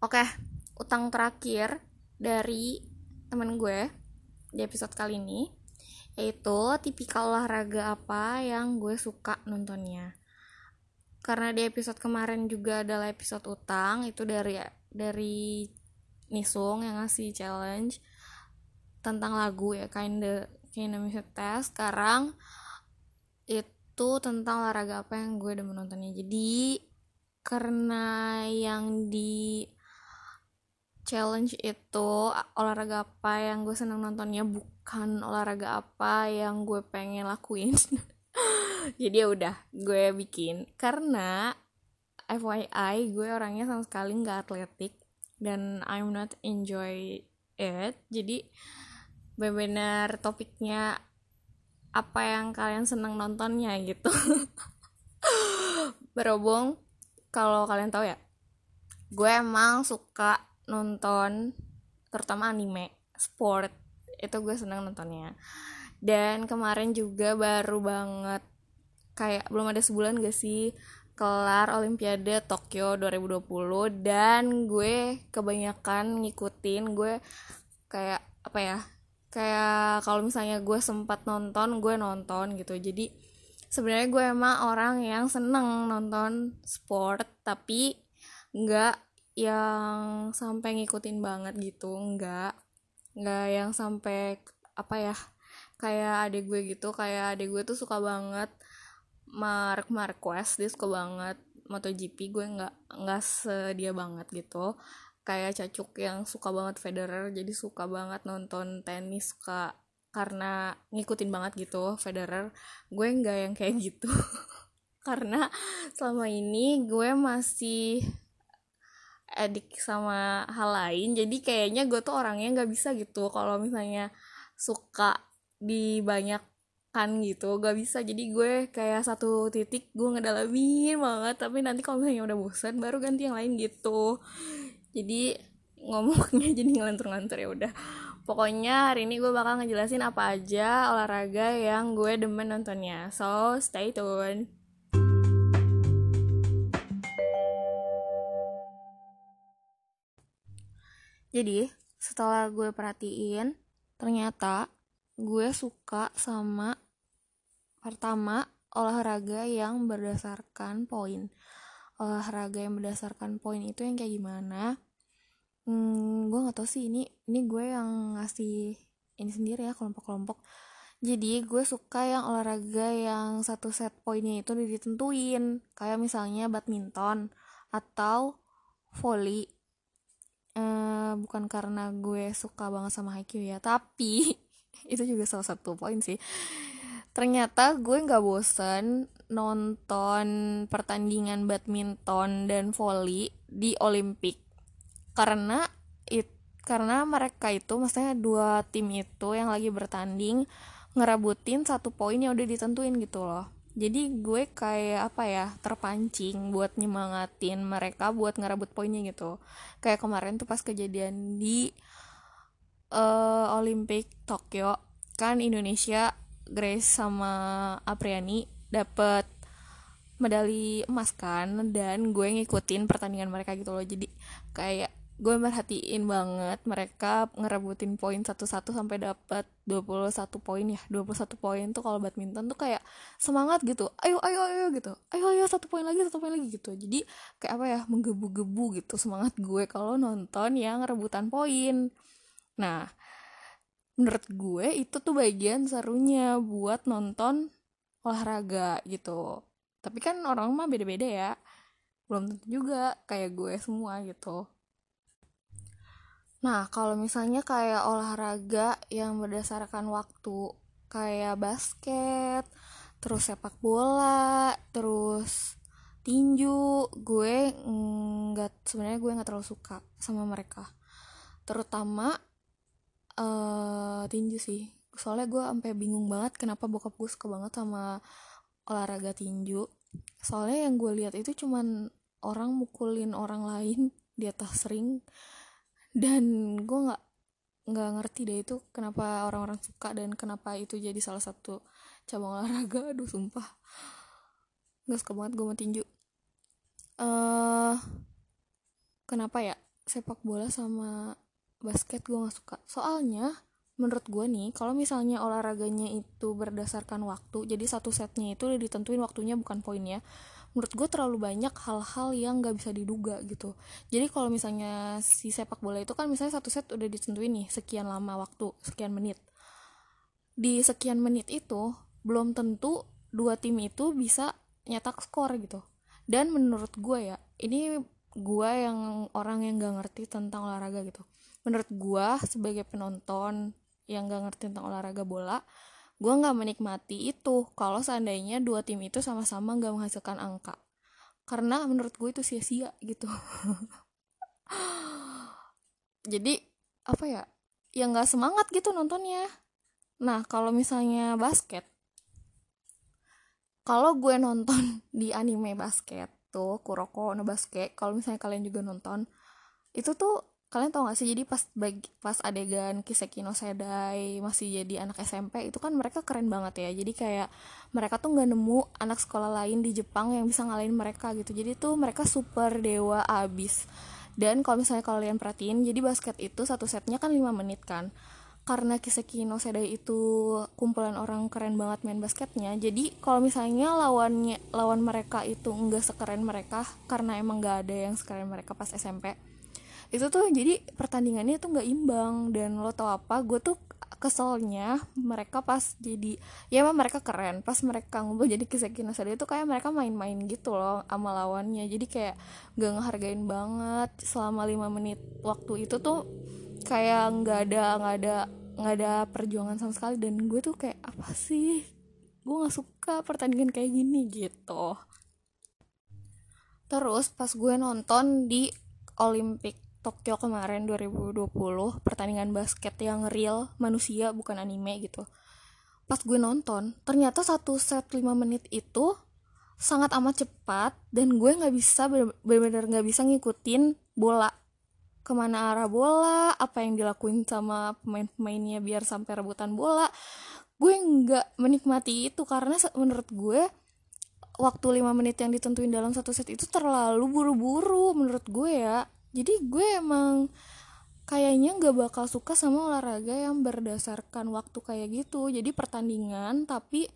Oke, utang terakhir dari temen gue di episode kali ini yaitu tipikal olahraga apa yang gue suka nontonnya. Karena di episode kemarin juga adalah episode utang itu dari dari Nisung yang ngasih challenge tentang lagu ya kinda kinda music test sekarang itu tentang olahraga apa yang gue udah menontonnya. Jadi karena yang di challenge itu olahraga apa yang gue seneng nontonnya bukan olahraga apa yang gue pengen lakuin. Jadi ya udah gue bikin. Karena FYI gue orangnya sama sekali nggak atletik dan I'm not enjoy it. Jadi benar topiknya apa yang kalian seneng nontonnya gitu. Berhubung kalau kalian tahu ya gue emang suka nonton terutama anime sport. Itu gue seneng nontonnya. Dan kemarin juga baru banget kayak belum ada sebulan gak sih kelar Olimpiade Tokyo 2020 dan gue kebanyakan ngikutin gue kayak apa ya kalau misalnya gue sempat nonton gue nonton gitu. Jadi sebenarnya gue emang orang yang seneng nonton sport tapi nggak yang sampai ngikutin banget gitu nggak nggak yang sampai apa ya kayak adik gue gitu. Kayak adik gue tuh suka banget Mark Marquez dia suka banget MotoGP gue nggak nggak sedia banget gitu. Kayak cacuk yang suka banget Federer jadi suka banget nonton tenis suka karena ngikutin banget gitu Federer gue nggak yang kayak gitu. Karena selama ini gue masih edik sama hal lain jadi kayaknya gue tuh orangnya nggak bisa gitu. Kalau misalnya suka di banyak kan gitu gak bisa. Jadi gue kayak satu titik gue ngedalamin banget. Tapi nanti kalau misalnya udah bosan baru ganti yang lain gitu. Jadi ngomongnya jadi ngelantur-ngelantur ya udah pokoknya hari ini gue bakal ngejelasin apa aja olahraga yang gue demen nontonnya. So stay tune. Jadi setelah gue perhatiin ternyata gue suka sama pertama olahraga yang berdasarkan poin. Olahraga yang berdasarkan poin itu yang kayak gimana hmm, gue nggak tahu sih ini ini gue yang ngasih ini sendiri ya kelompok-kelompok. Jadi gue suka yang olahraga yang satu set poinnya itu ditentuin. Kayak misalnya badminton atau volley. Eh, bukan karena gue suka banget sama Haikyuu ya tapi itu juga salah satu poin sih. Ternyata gue nggak bosen nonton pertandingan badminton dan volley di Olimpik karena it karena mereka itu maksudnya dua tim itu yang lagi bertanding ngerabutin satu poin yang udah ditentuin gitu loh. Jadi gue kayak apa ya terpancing buat nyemangatin mereka buat ngerebut poinnya gitu. Kayak kemarin tuh pas kejadian di uh, Olimpik Tokyo kan Indonesia Grace sama Apriani dapet medali emas kan dan gue ngikutin pertandingan mereka gitu loh. Jadi kayak gue merhatiin banget mereka ngerebutin poin satu-satu sampai dapat 21 poin ya. 21 poin tuh kalau badminton tuh kayak semangat gitu. Ayo ayo ayo gitu. Ayo ayo satu poin lagi satu poin lagi gitu. Jadi kayak apa ya menggebu-gebu gitu semangat gue kalau nonton yang rebutan poin. Nah menurut gue itu tuh bagian serunya buat nonton olahraga gitu. Tapi kan orang mah beda-beda ya. Belum tentu juga kayak gue semua gitu nah kalau misalnya kayak olahraga yang berdasarkan waktu kayak basket terus sepak bola terus tinju gue nggak sebenarnya gue nggak terlalu suka sama mereka. Terutama uh, tinju sih. Soalnya gue sampai bingung banget kenapa bokap gue suka banget sama olahraga tinju. Soalnya yang gue lihat itu cuman orang mukulin orang lain di atas ring dan gue nggak nggak ngerti deh itu kenapa orang-orang suka dan kenapa itu jadi salah satu cabang olahraga. Aduh sumpah. Nggak suka banget gue mau tinju. Uh, kenapa ya? Sepak bola sama basket gue nggak suka. Soalnya menurut gue nih kalau misalnya olahraganya itu berdasarkan waktu jadi satu setnya itu udah ditentuin waktunya bukan poinnya menurut gue terlalu banyak hal-hal yang gak bisa diduga gitu. Jadi kalau misalnya si sepak bola itu kan misalnya satu set udah ditentuin nih sekian lama waktu sekian menit. Di sekian menit itu belum tentu dua tim itu bisa nyetak skor gitu. Dan menurut gue ya ini gue yang orang yang gak ngerti tentang olahraga gitu. Menurut gue sebagai penonton yang gak ngerti tentang olahraga bola gue nggak menikmati itu kalau seandainya dua tim itu sama-sama nggak menghasilkan angka. Karena menurut gue itu sia-sia gitu. Jadi apa ya yang nggak semangat gitu nontonnya. Nah kalau misalnya basket kalau gue nonton di anime basket tuh Kuroko no Basket kalau misalnya kalian juga nonton itu tuh kalian tau gak sih jadi pas bagi, pas adegan Kiseki no Sedai masih jadi anak SMP itu kan mereka keren banget ya. Jadi kayak mereka tuh nggak nemu anak sekolah lain di Jepang yang bisa ngalahin mereka gitu. Jadi tuh mereka super dewa abis. Dan kalau misalnya kalian perhatiin jadi basket itu satu setnya kan 5 menit kan. Karena Kiseki no Sedai itu kumpulan orang keren banget main basketnya jadi kalau misalnya lawannya lawan mereka itu enggak sekeren mereka karena emang gak ada yang sekeren mereka pas SMP itu tuh jadi pertandingannya tuh nggak imbang dan lo tau apa gue tuh keselnya mereka pas jadi ya emang mereka keren. Pas mereka ngobrol jadi kisah Nasada itu kayak mereka main-main gitu loh sama lawannya. Jadi kayak gak ngehargain banget. Selama lima menit waktu itu tuh kayak nggak ada nggak ada nggak ada perjuangan sama sekali. Dan gue tuh kayak apa sih? Gue nggak suka pertandingan kayak gini gitu. Terus pas gue nonton di Olimpik Tokyo kemarin 2020 pertandingan basket yang real manusia bukan anime gitu. Pas gue nonton ternyata satu set 5 menit itu sangat amat cepat dan gue nggak bisa benar-benar nggak bisa ngikutin bola. Ke mana arah bola apa yang dilakuin sama pemain-pemainnya biar sampai rebutan bola. Gue nggak menikmati itu karena menurut gue waktu 5 menit yang ditentuin dalam satu set itu terlalu buru-buru menurut gue ya jadi gue emang kayaknya gak bakal suka sama olahraga yang berdasarkan waktu kayak gitu. Jadi pertandingan tapi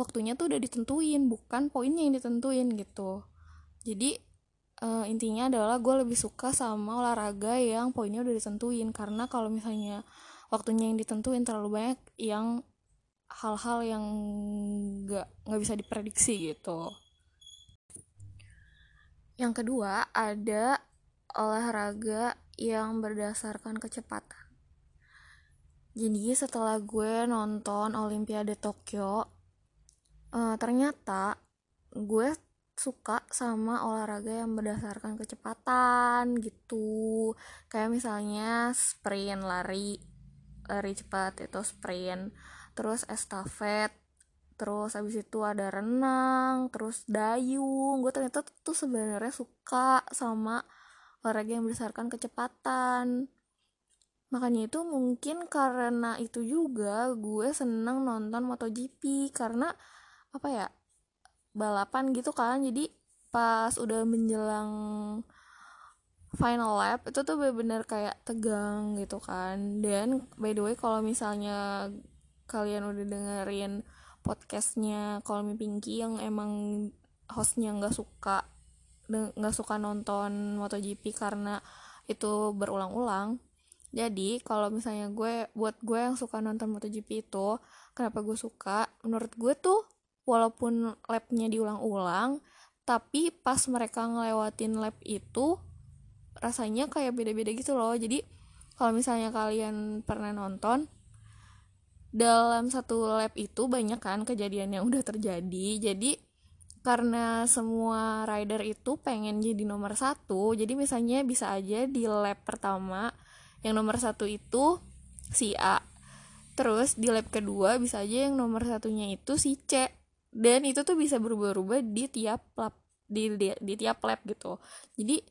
waktunya tuh udah ditentuin bukan poinnya yang ditentuin gitu. Jadi uh, intinya adalah gue lebih suka sama olahraga yang poinnya udah ditentuin. Karena kalau misalnya waktunya yang ditentuin terlalu banyak yang hal-hal yang gak nggak bisa diprediksi gitu. Yang kedua ada olahraga yang berdasarkan kecepatan. Jadi setelah gue nonton Olimpiade Tokyo, uh, ternyata gue suka sama olahraga yang berdasarkan kecepatan gitu. Kayak misalnya sprint lari, lari cepat itu sprint, terus estafet, terus abis itu ada renang, terus dayung. Gue ternyata tuh sebenarnya suka sama olahraga yang berdasarkan kecepatan. Makanya itu mungkin karena itu juga gue seneng nonton MotoGP karena apa ya balapan gitu kan. Jadi pas udah menjelang final lap itu tuh bener-bener kayak tegang gitu kan. Dan by the way kalau misalnya kalian udah dengerin podcastnya Call Me Pinky yang emang hostnya nggak suka nggak suka nonton MotoGP karena itu berulang-ulang. Jadi kalau misalnya gue buat gue yang suka nonton MotoGP itu kenapa gue suka? Menurut gue tuh walaupun lapnya diulang-ulang tapi pas mereka ngelewatin lap itu rasanya kayak beda-beda gitu loh. Jadi kalau misalnya kalian pernah nonton dalam satu lap itu banyak kan kejadian yang udah terjadi. Jadi karena semua rider itu pengen jadi nomor satu jadi misalnya bisa aja di lap pertama yang nomor satu itu si A. Terus di lap kedua bisa aja yang nomor satunya itu si C. Dan itu tuh bisa berubah-ubah di tiap lap di, di, di tiap lap gitu. Jadi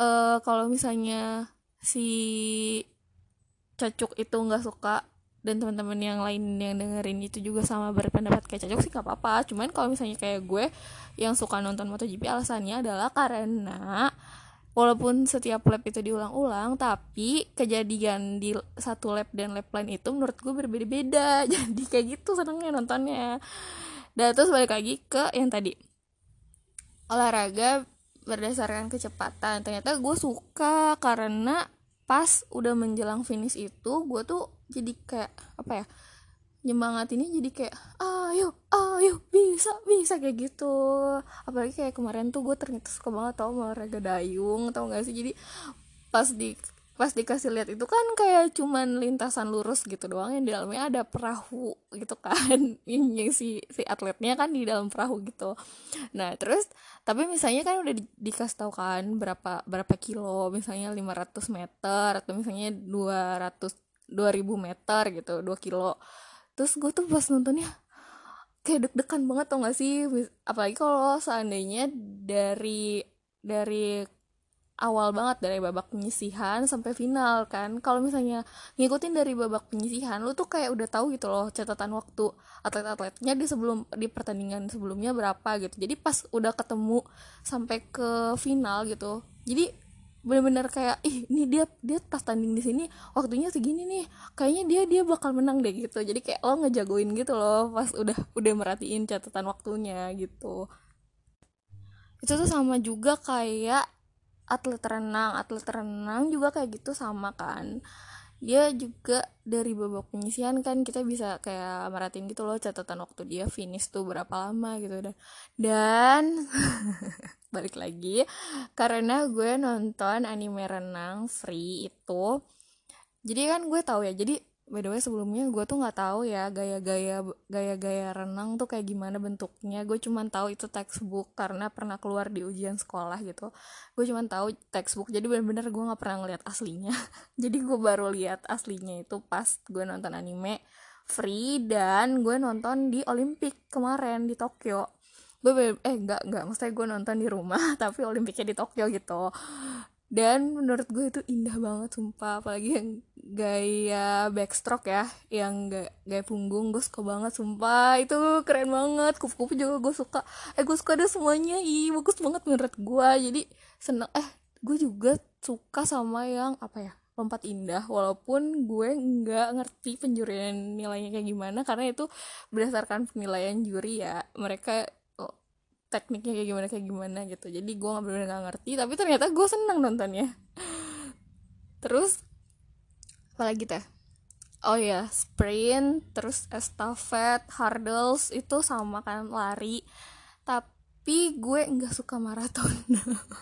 uh, kalau misalnya si cacuk itu nggak suka dan teman-teman yang lain yang dengerin itu juga sama berpendapat kayak cocok sih gak apa-apa. Cuman kalau misalnya kayak gue yang suka nonton MotoGP alasannya adalah karena walaupun setiap lap itu diulang-ulang tapi kejadian di satu lap dan lap lain itu menurut gue berbeda-beda. Jadi kayak gitu senangnya nontonnya. Dan terus balik lagi ke yang tadi. Olahraga berdasarkan kecepatan. Ternyata gue suka karena pas udah menjelang finish itu gue tuh jadi kayak apa ya nyemangat ini jadi kayak ayo ayo bisa bisa kayak gitu. Apalagi kayak kemarin tuh gue ternyata suka banget tau olahraga dayung tau gak sih? Jadi pas di pas dikasih lihat itu kan kayak cuman lintasan lurus gitu doang yang di dalamnya ada perahu gitu kan. Ini si si atletnya kan di dalam perahu gitu. Nah terus tapi misalnya kan udah di, dikasih tau kan berapa berapa kilo misalnya 500 meter atau misalnya 200 2000 meter gitu 2 kilo. Terus gue tuh pas nontonnya kayak deg-degan banget tau gak sih? Apalagi kalau seandainya dari dari awal banget dari babak penyisihan sampai final kan. Kalau misalnya ngikutin dari babak penyisihan lu tuh kayak udah tahu gitu loh catatan waktu atlet-atletnya di sebelum di pertandingan sebelumnya berapa gitu. Jadi pas udah ketemu sampai ke final gitu jadi bener-bener kayak ih ini dia dia pas tanding di sini waktunya segini nih kayaknya dia dia bakal menang deh gitu. Jadi kayak lo ngejagoin gitu loh pas udah udah merhatiin catatan waktunya gitu. Itu tuh sama juga kayak atlet renang atlet renang juga kayak gitu sama kan dia juga dari babak penyisian kan kita bisa kayak merhatiin gitu loh catatan waktu dia finish tuh berapa lama gitu dan dan balik lagi karena gue nonton anime renang free itu jadi kan gue tahu ya jadi by the way sebelumnya gue tuh nggak tahu ya gaya-gaya gaya-gaya renang tuh kayak gimana bentuknya. Gue cuma tahu itu textbook karena pernah keluar di ujian sekolah gitu. Gue cuma tahu textbook jadi bener-bener gue nggak pernah ngeliat aslinya. Jadi gue baru lihat aslinya itu pas gue nonton anime free dan gue nonton di Olimpik kemarin di Tokyo. Gue eh enggak enggak maksudnya gue nonton di rumah tapi Olimpiknya di Tokyo gitu dan menurut gue itu indah banget sumpah. Apalagi yang gaya backstroke ya yang gaya, gaya punggung gue suka banget sumpah. Itu keren banget kupu-kupu juga gue suka. Eh gue suka deh semuanya ih bagus banget menurut gue. Jadi seneng eh gue juga suka sama yang apa ya lompat indah. Walaupun gue nggak ngerti penjurian nilainya kayak gimana karena itu berdasarkan penilaian juri ya. Mereka tekniknya kayak gimana kayak gimana gitu. Jadi gue nggak benar nggak ngerti tapi ternyata gue seneng nontonnya. Terus apa lagi teh? Oh ya sprint terus estafet hurdles itu sama kan lari. Tapi gue nggak suka maraton.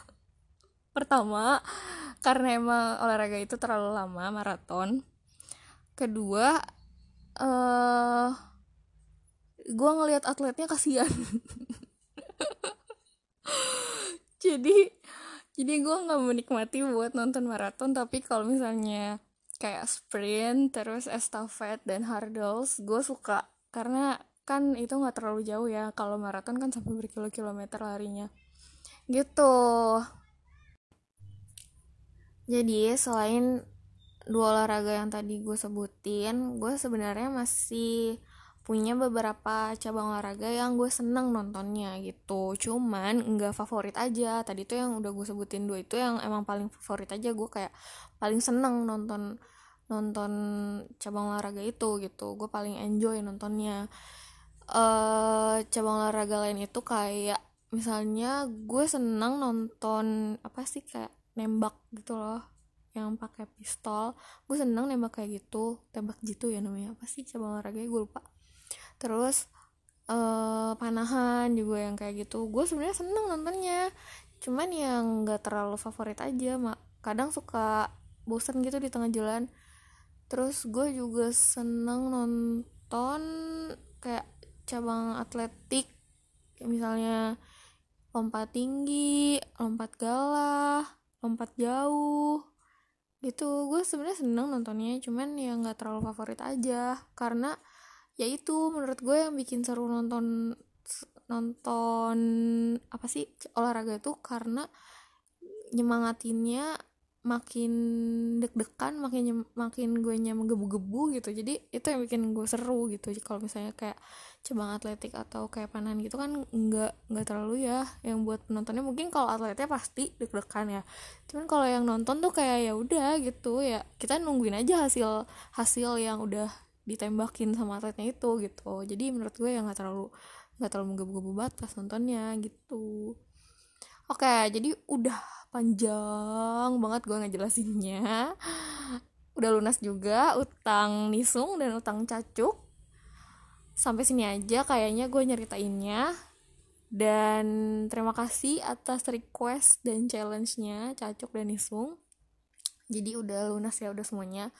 Pertama karena emang olahraga itu terlalu lama maraton. Kedua eh uh, gue ngelihat atletnya kasihan jadi jadi gue nggak menikmati buat nonton maraton tapi kalau misalnya kayak sprint terus estafet dan hurdles gue suka. Karena kan itu nggak terlalu jauh ya. Kalau maraton kan sampai berkilo-kilometer larinya. Gitu. Jadi selain dua olahraga yang tadi gue sebutin gue sebenarnya masih punya beberapa cabang olahraga yang gue seneng nontonnya gitu. Cuman nggak favorit aja. Tadi tuh yang udah gue sebutin dua itu yang emang paling favorit aja. Gue kayak paling seneng nonton nonton cabang olahraga itu gitu. Gue paling enjoy nontonnya. Uh, cabang olahraga lain itu kayak misalnya gue seneng nonton apa sih kayak nembak gitu loh yang pakai pistol. Gue seneng nembak kayak gitu. Tembak jitu ya namanya. Apa sih cabang olahraganya gue lupa terus uh, panahan juga yang kayak gitu. Gue sebenarnya seneng nontonnya. Cuman yang nggak terlalu favorit aja mak kadang suka bosan gitu di tengah jalan. Terus gue juga seneng nonton kayak cabang atletik. Misalnya lompat tinggi lompat galah lompat jauh gitu. Gue sebenarnya seneng nontonnya cuman ya nggak terlalu favorit aja. Karena ya itu menurut gue yang bikin seru nonton nonton apa sih olahraga itu karena nyemangatinnya makin deg-degan makin makin gue nya menggebu-gebu gitu. Jadi itu yang bikin gue seru gitu. Kalau misalnya kayak cabang atletik atau kayak panahan gitu kan nggak nggak terlalu ya yang buat penontonnya. Mungkin kalau atletnya pasti deg-degan ya. Cuman kalau yang nonton tuh kayak ya udah gitu ya kita nungguin aja hasil hasil yang udah ditembakin sama atletnya itu gitu. Jadi menurut gue yang nggak terlalu nggak terlalu menggebu-gebu batas nontonnya gitu. Oke jadi udah panjang banget gue ngejelasinnya. Udah lunas juga utang nisung dan utang cacuk. Sampai sini aja kayaknya gue nyeritainnya. Dan terima kasih atas request dan challenge-nya Cacuk dan Nisung. Jadi udah lunas ya udah semuanya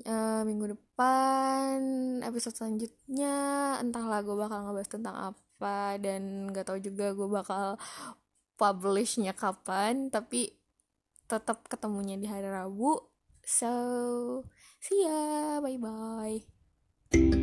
e, minggu depan episode selanjutnya entahlah gue bakal ngebahas tentang apa dan gak tau juga gue bakal publishnya kapan tapi tetap ketemunya di hari Rabu. So see ya bye bye